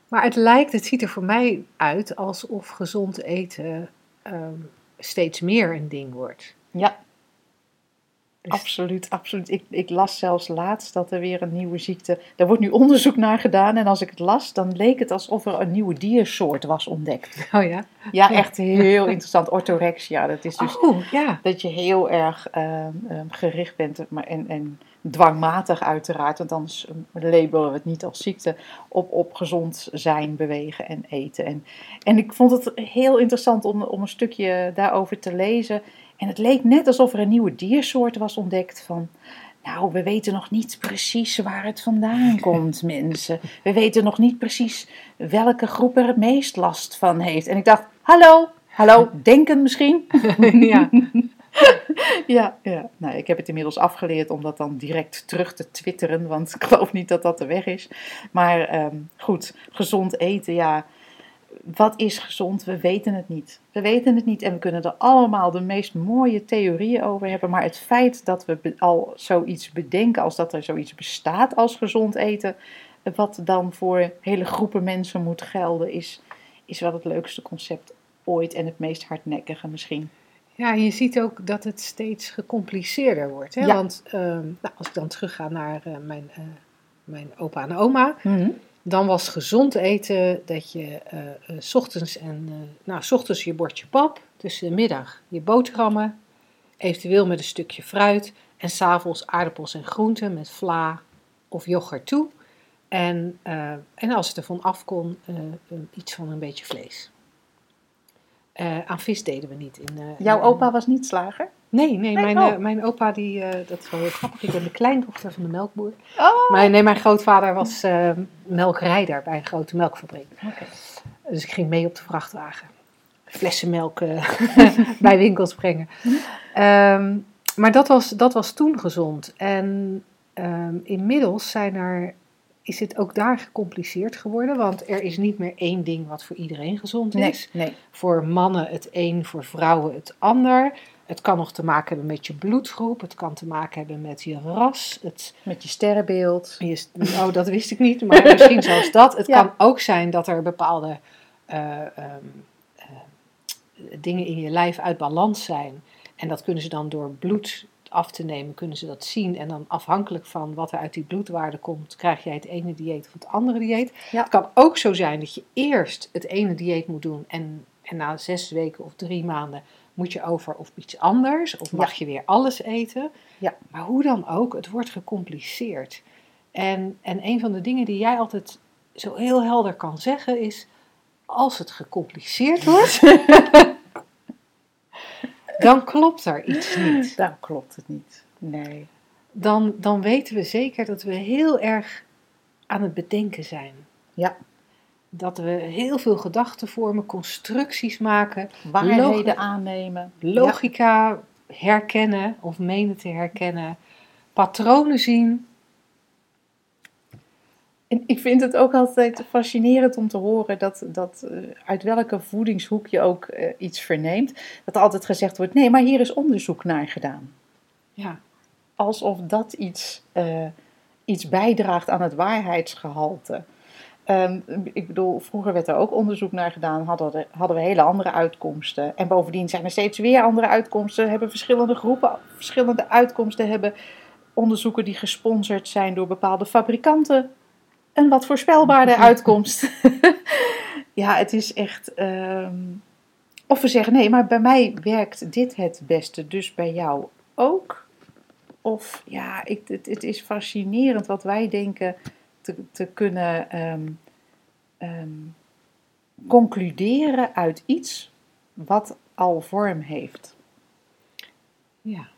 Maar het lijkt, het ziet er voor mij uit alsof gezond eten ehm, steeds meer een ding wordt. Ja, absoluut, absoluut. Ik, ik las zelfs laatst dat er weer een nieuwe ziekte... Daar wordt nu onderzoek naar gedaan en als ik het las, dan leek het alsof er een nieuwe diersoort was ontdekt. Oh ja? Ja, echt heel interessant. Orthorexia, dat is dus Oh ja. dat je heel erg ehm, ehm, gericht bent maar, en, en dwangmatig uiteraard, want anders ehm, labelen we het niet als ziekte, op, op gezond zijn, bewegen en eten. En, en ik vond het heel interessant om, om een stukje daarover te lezen. En het leek net alsof er een nieuwe diersoort was ontdekt van... Nou, we weten nog niet precies waar het vandaan komt, mensen. We weten nog niet precies welke groep er het meest last van heeft. En ik dacht, hallo, hallo, denken misschien? ja. Ja, ja. Nou, ik heb het inmiddels afgeleerd om dat dan direct terug te twitteren, want ik geloof niet dat dat de weg is. Maar ehm, goed, gezond eten, ja. Wat is gezond? We weten het niet. We weten het niet en we kunnen er allemaal de meest mooie theorieën over hebben. Maar het feit dat we al zoiets bedenken als dat er zoiets bestaat als gezond eten, wat dan voor hele groepen mensen moet gelden, is, is wel het leukste concept ooit en het meest hardnekkige misschien. Ja, je ziet ook dat het steeds gecompliceerder wordt. Hè? Ja. Want ehm, nou, als ik dan terugga naar eh, mijn, eh, mijn opa en oma, Mhm. Dan was gezond eten dat je eh, eh, s ochtends en eh, nou, s ochtends je bordje pap, tussen de middag je boterhammen, eventueel met een stukje fruit en s'avonds aardappels en groenten met vla of yoghurt toe. En, en als het ervan af kon, iets van een beetje vlees. Aan vis deden we niet. In, Jouw opa was niet slager? Nee, nee, Nee, mijn, oh. eh, mijn opa, die, eh, dat is wel heel grappig. Ik ben de kleindochter van de melkboer. Oh, Maar nee, mijn grootvader was eh, melkrijder bij een grote melkfabriek. Oké. Dus ik ging mee op de vrachtwagen. Flessen melk bij winkels brengen. Ehm, maar dat was, dat was toen gezond. En ehm, inmiddels zijn er, is het ook daar gecompliceerd geworden. Want er is niet meer één ding wat voor iedereen gezond Nee, is nee. voor mannen het een, voor vrouwen het ander. Het kan nog te maken hebben met je bloedgroep, het kan te maken hebben met je ras. Het, Met je sterrenbeeld. je, oh, dat wist ik niet, maar misschien zelfs dat. Het Ja. kan ook zijn dat er bepaalde eh, ehm, eh, dingen in je lijf uit balans zijn, En dat kunnen ze dan door bloed af te nemen, kunnen ze dat zien. En dan afhankelijk van wat er uit die bloedwaarde komt, krijg jij het ene dieet of het andere dieet. Ja. Het kan ook zo zijn dat je eerst het ene dieet moet doen en, en na zes weken of drie maanden moet je over op iets anders. Of mag je weer alles eten. Ja. Maar hoe dan ook, het wordt gecompliceerd. En, en een van de dingen die jij altijd zo heel helder kan zeggen is, als het gecompliceerd wordt, dan klopt er iets niet. Dan klopt het niet. Nee. Dan, dan weten we zeker dat we heel erg aan het bedenken zijn. Ja. Dat we heel veel gedachten vormen, constructies maken, Waarheden aannemen. logica herkennen of menen te herkennen, patronen zien. En ik vind het ook altijd fascinerend om te horen dat, dat eh, uit welke voedingshoek je ook eh, iets verneemt, dat er altijd gezegd wordt: nee, maar hier is onderzoek naar gedaan. Ja, Alsof dat iets, eh, iets bijdraagt aan het waarheidsgehalte. Ehm, ik bedoel, vroeger werd er ook onderzoek naar gedaan, hadden we, hadden we hele andere uitkomsten. En bovendien zijn er steeds weer andere uitkomsten, hebben verschillende groepen verschillende uitkomsten, hebben onderzoeken die gesponsord zijn door bepaalde fabrikanten een wat voorspelbaarder uitkomst. ja, het is echt. ehm, of we zeggen nee, maar bij mij werkt dit het beste, dus bij jou ook. Of ja, ik, het, het is fascinerend wat wij denken te, te kunnen ehm, ehm, concluderen uit iets wat al vorm heeft. ja.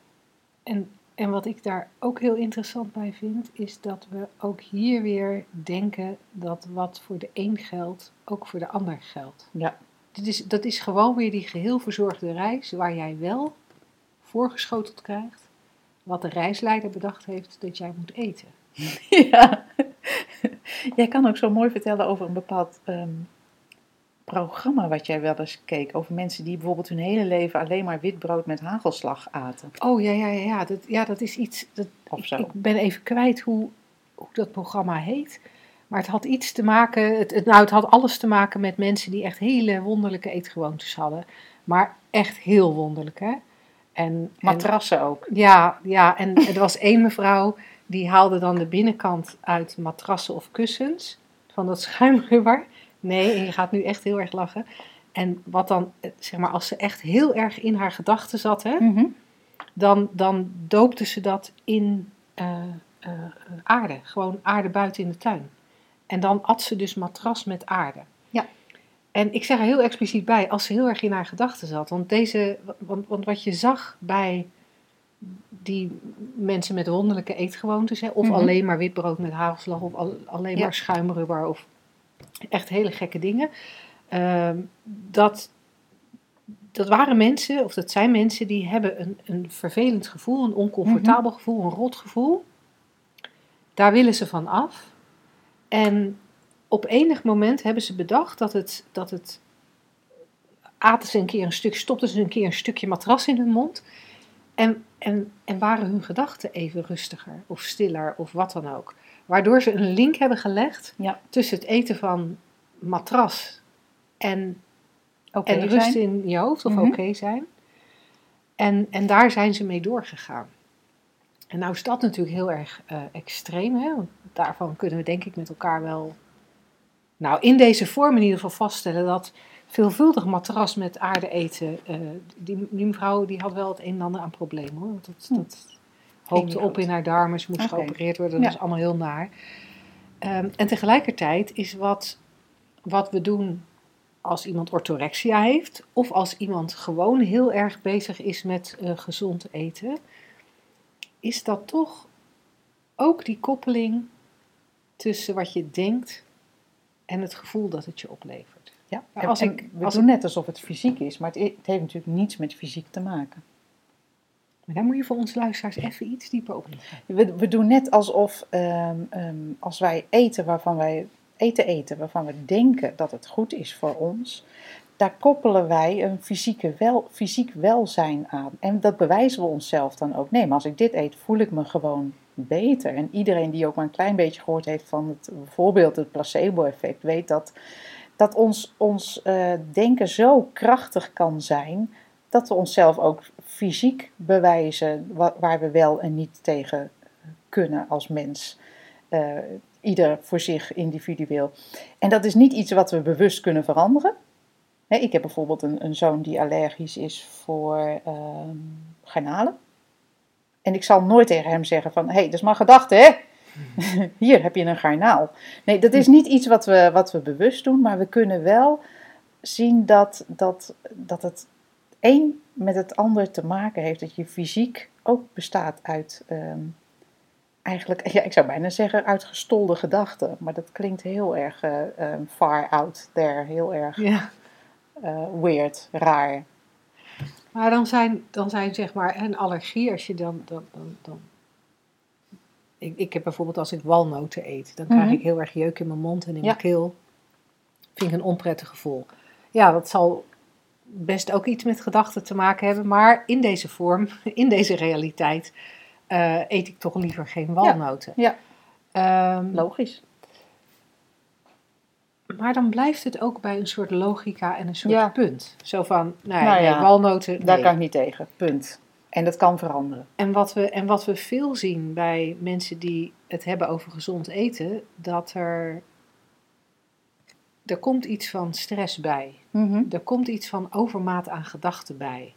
En, en wat ik daar ook heel interessant bij vind, is dat we ook hier weer denken dat wat voor de een geldt, ook voor de ander geldt. Ja. Dit is, dat is gewoon weer die geheel verzorgde reis waar jij wel voorgeschoteld krijgt wat de reisleider bedacht heeft dat jij moet eten. Ja. Jij kan ook zo mooi vertellen over een bepaald ehm, programma wat jij wel eens keek. Over mensen die bijvoorbeeld hun hele leven alleen maar witbrood met hagelslag aten. Oh ja, ja, ja, ja. Dat, ja, dat is iets. Dat, Of ik, zo. ik ben even kwijt hoe, hoe dat programma heet. Maar het had iets te maken. Het, het, nou, het had alles te maken met mensen die echt hele wonderlijke eetgewoontes hadden. Maar echt heel wonderlijk, hè? En, en- Matrassen ook. Ja, ja, en er was één mevrouw die haalde dan de binnenkant uit matrassen of kussens van dat schuimrubber. Nee, en je gaat nu echt heel erg lachen. En wat dan, eh, zeg maar, als ze echt heel erg in haar gedachten zat, hè, Mhm. dan, dan doopte ze dat in eh, eh, aarde. Gewoon aarde buiten in de tuin. En dan at ze dus matras met aarde. Ja. En ik zeg er heel expliciet bij, als ze heel erg in haar gedachten zat. Want, deze, want, want wat je zag bij die mensen met wonderlijke eetgewoontes, hè, of Mhm. alleen maar witbrood met hagelslag, of al- alleen Ja. maar schuimrubber, of echt hele gekke dingen. ehm, dat, dat waren mensen, of dat zijn mensen die hebben een, een vervelend gevoel, een oncomfortabel gevoel, een rot gevoel. Daar willen ze van af. En op enig moment hebben ze bedacht dat het, dat het aten ze een keer een stuk, stopten ze een keer een stukje matras in hun mond. En, en, en waren hun gedachten even rustiger of stiller of wat dan ook. Waardoor ze een link hebben gelegd Ja. tussen het eten van matras en, en rust zijn. in je hoofd of Mhm. oké zijn. En, en daar zijn ze mee doorgegaan. En nou is dat natuurlijk heel erg eh, extreem. Hè? Want daarvan kunnen we denk ik met elkaar wel... Nou, in deze vorm in ieder geval vaststellen dat veelvuldig matras met aarde eten... eh, die, die mevrouw die had wel het een en ander aan problemen hoor. Want dat, Hm. dat hoopte op in haar darmen. Ze moest geopereerd worden. Dat Ja. is allemaal heel naar. Ehm, en tegelijkertijd is wat, wat we doen als iemand orthorexia heeft, of als iemand gewoon heel erg bezig is met eh, gezond eten, is dat toch ook die koppeling tussen wat je denkt en het gevoel dat het je oplevert. Ja. Ja, En- als en ik- we als doen net alsof het fysiek is, maar het, het heeft natuurlijk niets met fysiek te maken. Maar daar moet je voor onze luisteraars even iets dieper op. We, we doen net alsof ehm, ehm, als wij eten waarvan wij eten eten waarvan we denken dat het goed is voor ons, daar koppelen wij een fysieke wel, fysiek welzijn aan. En dat bewijzen we onszelf dan ook. Nee, maar als ik dit eet, voel ik me gewoon beter. En iedereen die ook maar een klein beetje gehoord heeft van het, bijvoorbeeld het placebo-effect, weet dat, dat ons, ons eh, denken zo krachtig kan zijn dat we onszelf ook fysiek bewijzen wa- waar we wel en niet tegen kunnen als mens. Eh, ieder voor zich individueel. En dat is niet iets wat we bewust kunnen veranderen. Ik heb bijvoorbeeld een, een zoon die allergisch is voor ehm garnalen. En ik zal nooit tegen hem zeggen van, hé, hey, dat is maar gedachte, hè? Hier heb je een garnaal. Nee, dat is niet iets wat we, wat we bewust doen, maar we kunnen wel zien dat, dat, dat het een met het ander te maken heeft. Dat je fysiek ook bestaat uit, ehm, eigenlijk, ja, ik zou bijna zeggen, uit gestolde gedachten. Maar dat klinkt heel erg eh, ehm, far out there, heel erg Ja. eh, weird, raar. Maar dan zijn, dan zijn zeg maar een allergie, als je dan. dan, dan, dan ik, ik heb bijvoorbeeld als ik walnoten eet, dan krijg Mhm. ik heel erg jeuk in mijn mond en in Ja. mijn keel. Vind ik een onprettig gevoel. Ja, dat zal best ook iets met gedachten te maken hebben, maar in deze vorm, in deze realiteit, eh, eet ik toch liever geen walnoten. ja. Ehm, Logisch. maar dan blijft het ook bij een soort logica en een soort Ja. punt. Zo van, nee, Nou nee, ja, walnoten, Daar nee. kan ik niet tegen. Punt. En dat kan veranderen. En wat, we, en wat we veel zien bij mensen die het hebben over gezond eten, dat er. Er komt iets van stress bij. Mhm. Er komt iets van overmaat aan gedachten bij.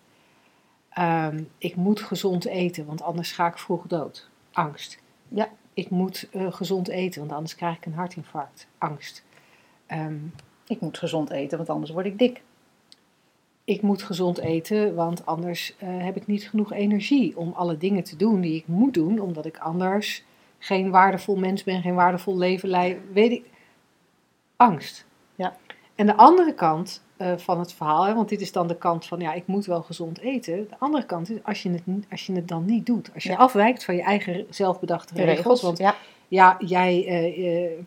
Ehm, ik moet gezond eten, want anders ga ik vroeg dood. Angst. Ja. Ik moet eh, gezond eten, want anders krijg ik een hartinfarct. Angst. Ehm, Ik moet gezond eten, want anders word ik dik. Ik moet gezond eten, want anders eh, heb ik niet genoeg energie om alle dingen te doen die ik moet doen, omdat ik anders geen waardevol mens ben, geen waardevol leven leid. Weet ik. Angst. Ja. En de andere kant eh, van het verhaal, hè, want dit is dan de kant van ja, ik moet wel gezond eten. De andere kant is als je het, als je het dan niet doet, als je Ja. afwijkt van je eigen zelfbedachte regels. regels. Want ja. ja, jij eh,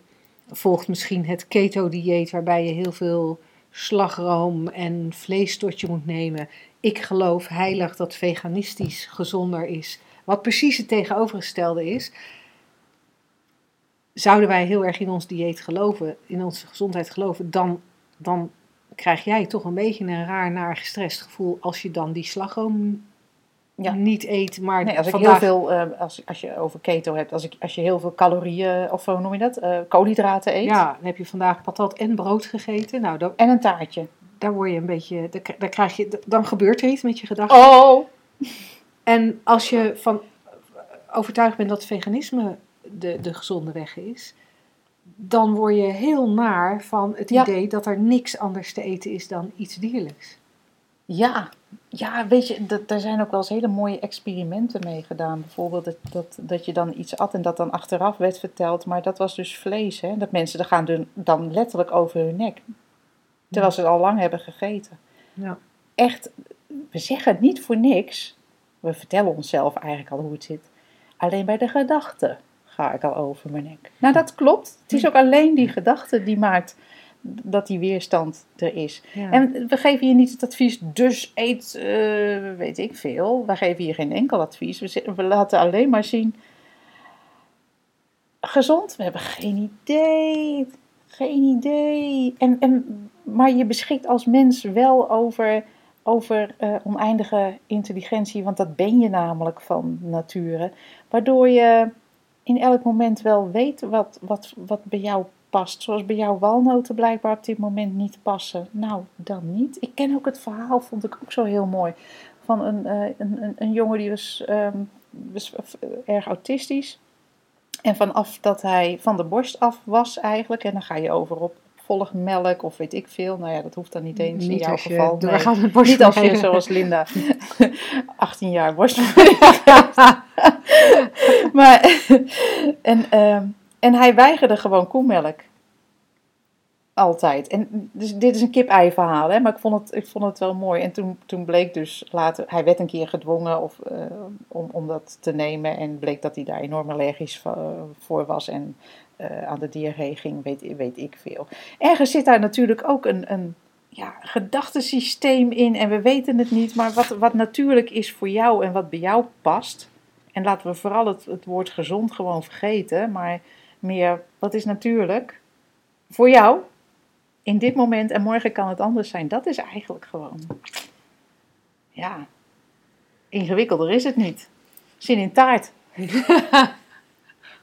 volgt misschien het keto-dieet waarbij je heel veel slagroom en vlees moet nemen. Ik geloof heilig dat veganistisch gezonder is. Wat precies het tegenovergestelde is. Zouden wij heel erg in ons dieet geloven, in onze gezondheid geloven, dan, dan krijg jij toch een beetje een raar, naar gestrest gevoel als je dan die slagroom Ja. niet eet. Maar Nee, als ik vandaag, heel veel, eh, als, als je over keto hebt, als, ik, als je heel veel calorieën, of hoe noem je dat, Eh, koolhydraten eet. Ja, dan heb je vandaag patat en brood gegeten. Nou, dan, En een taartje. daar word je een beetje, daar, daar krijg je, dan gebeurt er iets met je gedachten. Oh! En als je van overtuigd bent dat veganisme de, de gezonde weg is, dan word je heel naar van het Ja. idee dat er niks anders te eten is dan iets dierlijks. Ja, ja weet je, dat, daar zijn ook wel eens hele mooie experimenten mee gedaan. Bijvoorbeeld dat, dat, dat je dan iets at en dat dan achteraf werd verteld, maar dat was dus vlees. Hè? Dat mensen er gaan doen, dan letterlijk over hun nek. Terwijl ze het al lang hebben gegeten. Ja. Echt, we zeggen het niet voor niks. We vertellen onszelf eigenlijk al hoe het zit. Alleen bij de gedachte ga ik al over mijn nek. Nou, dat klopt. Het is ook alleen die gedachte die maakt dat die weerstand er is. Ja. En we geven je niet het advies, dus eet, eh, weet ik veel. We geven je geen enkel advies. We laten alleen maar zien. Gezond? We hebben geen idee. Geen idee. En, en, maar je beschikt als mens wel over, over eh, oneindige intelligentie, want dat ben je namelijk van nature. Waardoor je in elk moment wel weet wat, wat, wat bij jou past. Zoals bij jou walnoten blijkbaar op dit moment niet passen. Nou, dan niet. Ik ken ook het verhaal, vond ik ook zo heel mooi. Van een, eh, een, een, een jongen die was, ehm, was eh, erg autistisch. En vanaf dat hij van de borst af was eigenlijk. En dan ga je over op volgmelk of weet ik veel. Nou ja, dat hoeft dan niet eens in jouw geval. Nee. borst Niet als je zoals Linda 18 jaar borstvoeding maar, en, ehm, en hij weigerde gewoon koemelk. Altijd. En dus dit is een kip-ei verhaal, hè? maar ik vond, het, ik vond het wel mooi. En toen, toen bleek dus later, hij werd een keer gedwongen of, eh, om, om dat te nemen. En bleek dat hij daar enorm allergisch voor was en eh, aan de diarree ging, weet, weet ik veel. Ergens zit daar natuurlijk ook een, een ja, gedachtesysteem in en we weten het niet. Maar wat, wat natuurlijk is voor jou en wat bij jou past. En laten we vooral het, het woord gezond gewoon vergeten. Maar meer, wat is natuurlijk voor jou in dit moment en morgen kan het anders zijn. Dat is eigenlijk gewoon Ja, ingewikkelder is het niet. Zin in taart.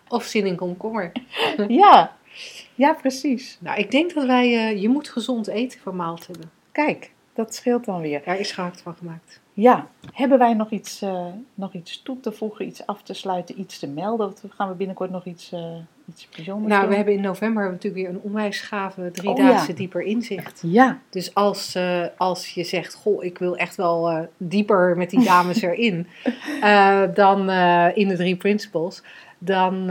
Of zin in komkommer. Ja, ja precies. Nou, ik denk dat wij, eh, je moet gezond eten voor maaltijden. Kijk, dat scheelt dan weer. Daar is gehakt van gemaakt. Ja, hebben wij nog iets, eh, nog iets toe te voegen, iets af te sluiten, iets te melden? Of gaan we binnenkort nog iets, eh, iets bijzonders Nou, doen? we hebben in november natuurlijk weer een onwijs gave driedaagse Oh, ja. dieper inzicht. Ja, Dus als, eh, als je zegt, goh, ik wil echt wel dieper met die dames erin, dan in de drie principles, dan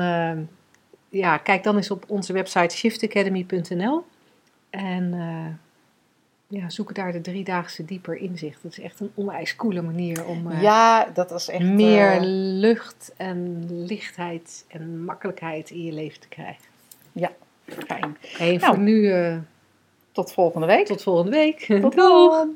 ja, kijk dan eens op onze website shiftacademy.nl en ja, zoek daar de driedaagse dieper inzicht. Dat is echt een onwijs coole manier om eh, ja, dat was echt... meer eh, lucht en lichtheid en makkelijkheid in je leven te krijgen. fijn. Hey, Nou. voor nu eh, Tot volgende week. tot volgende week. Tot Doeg!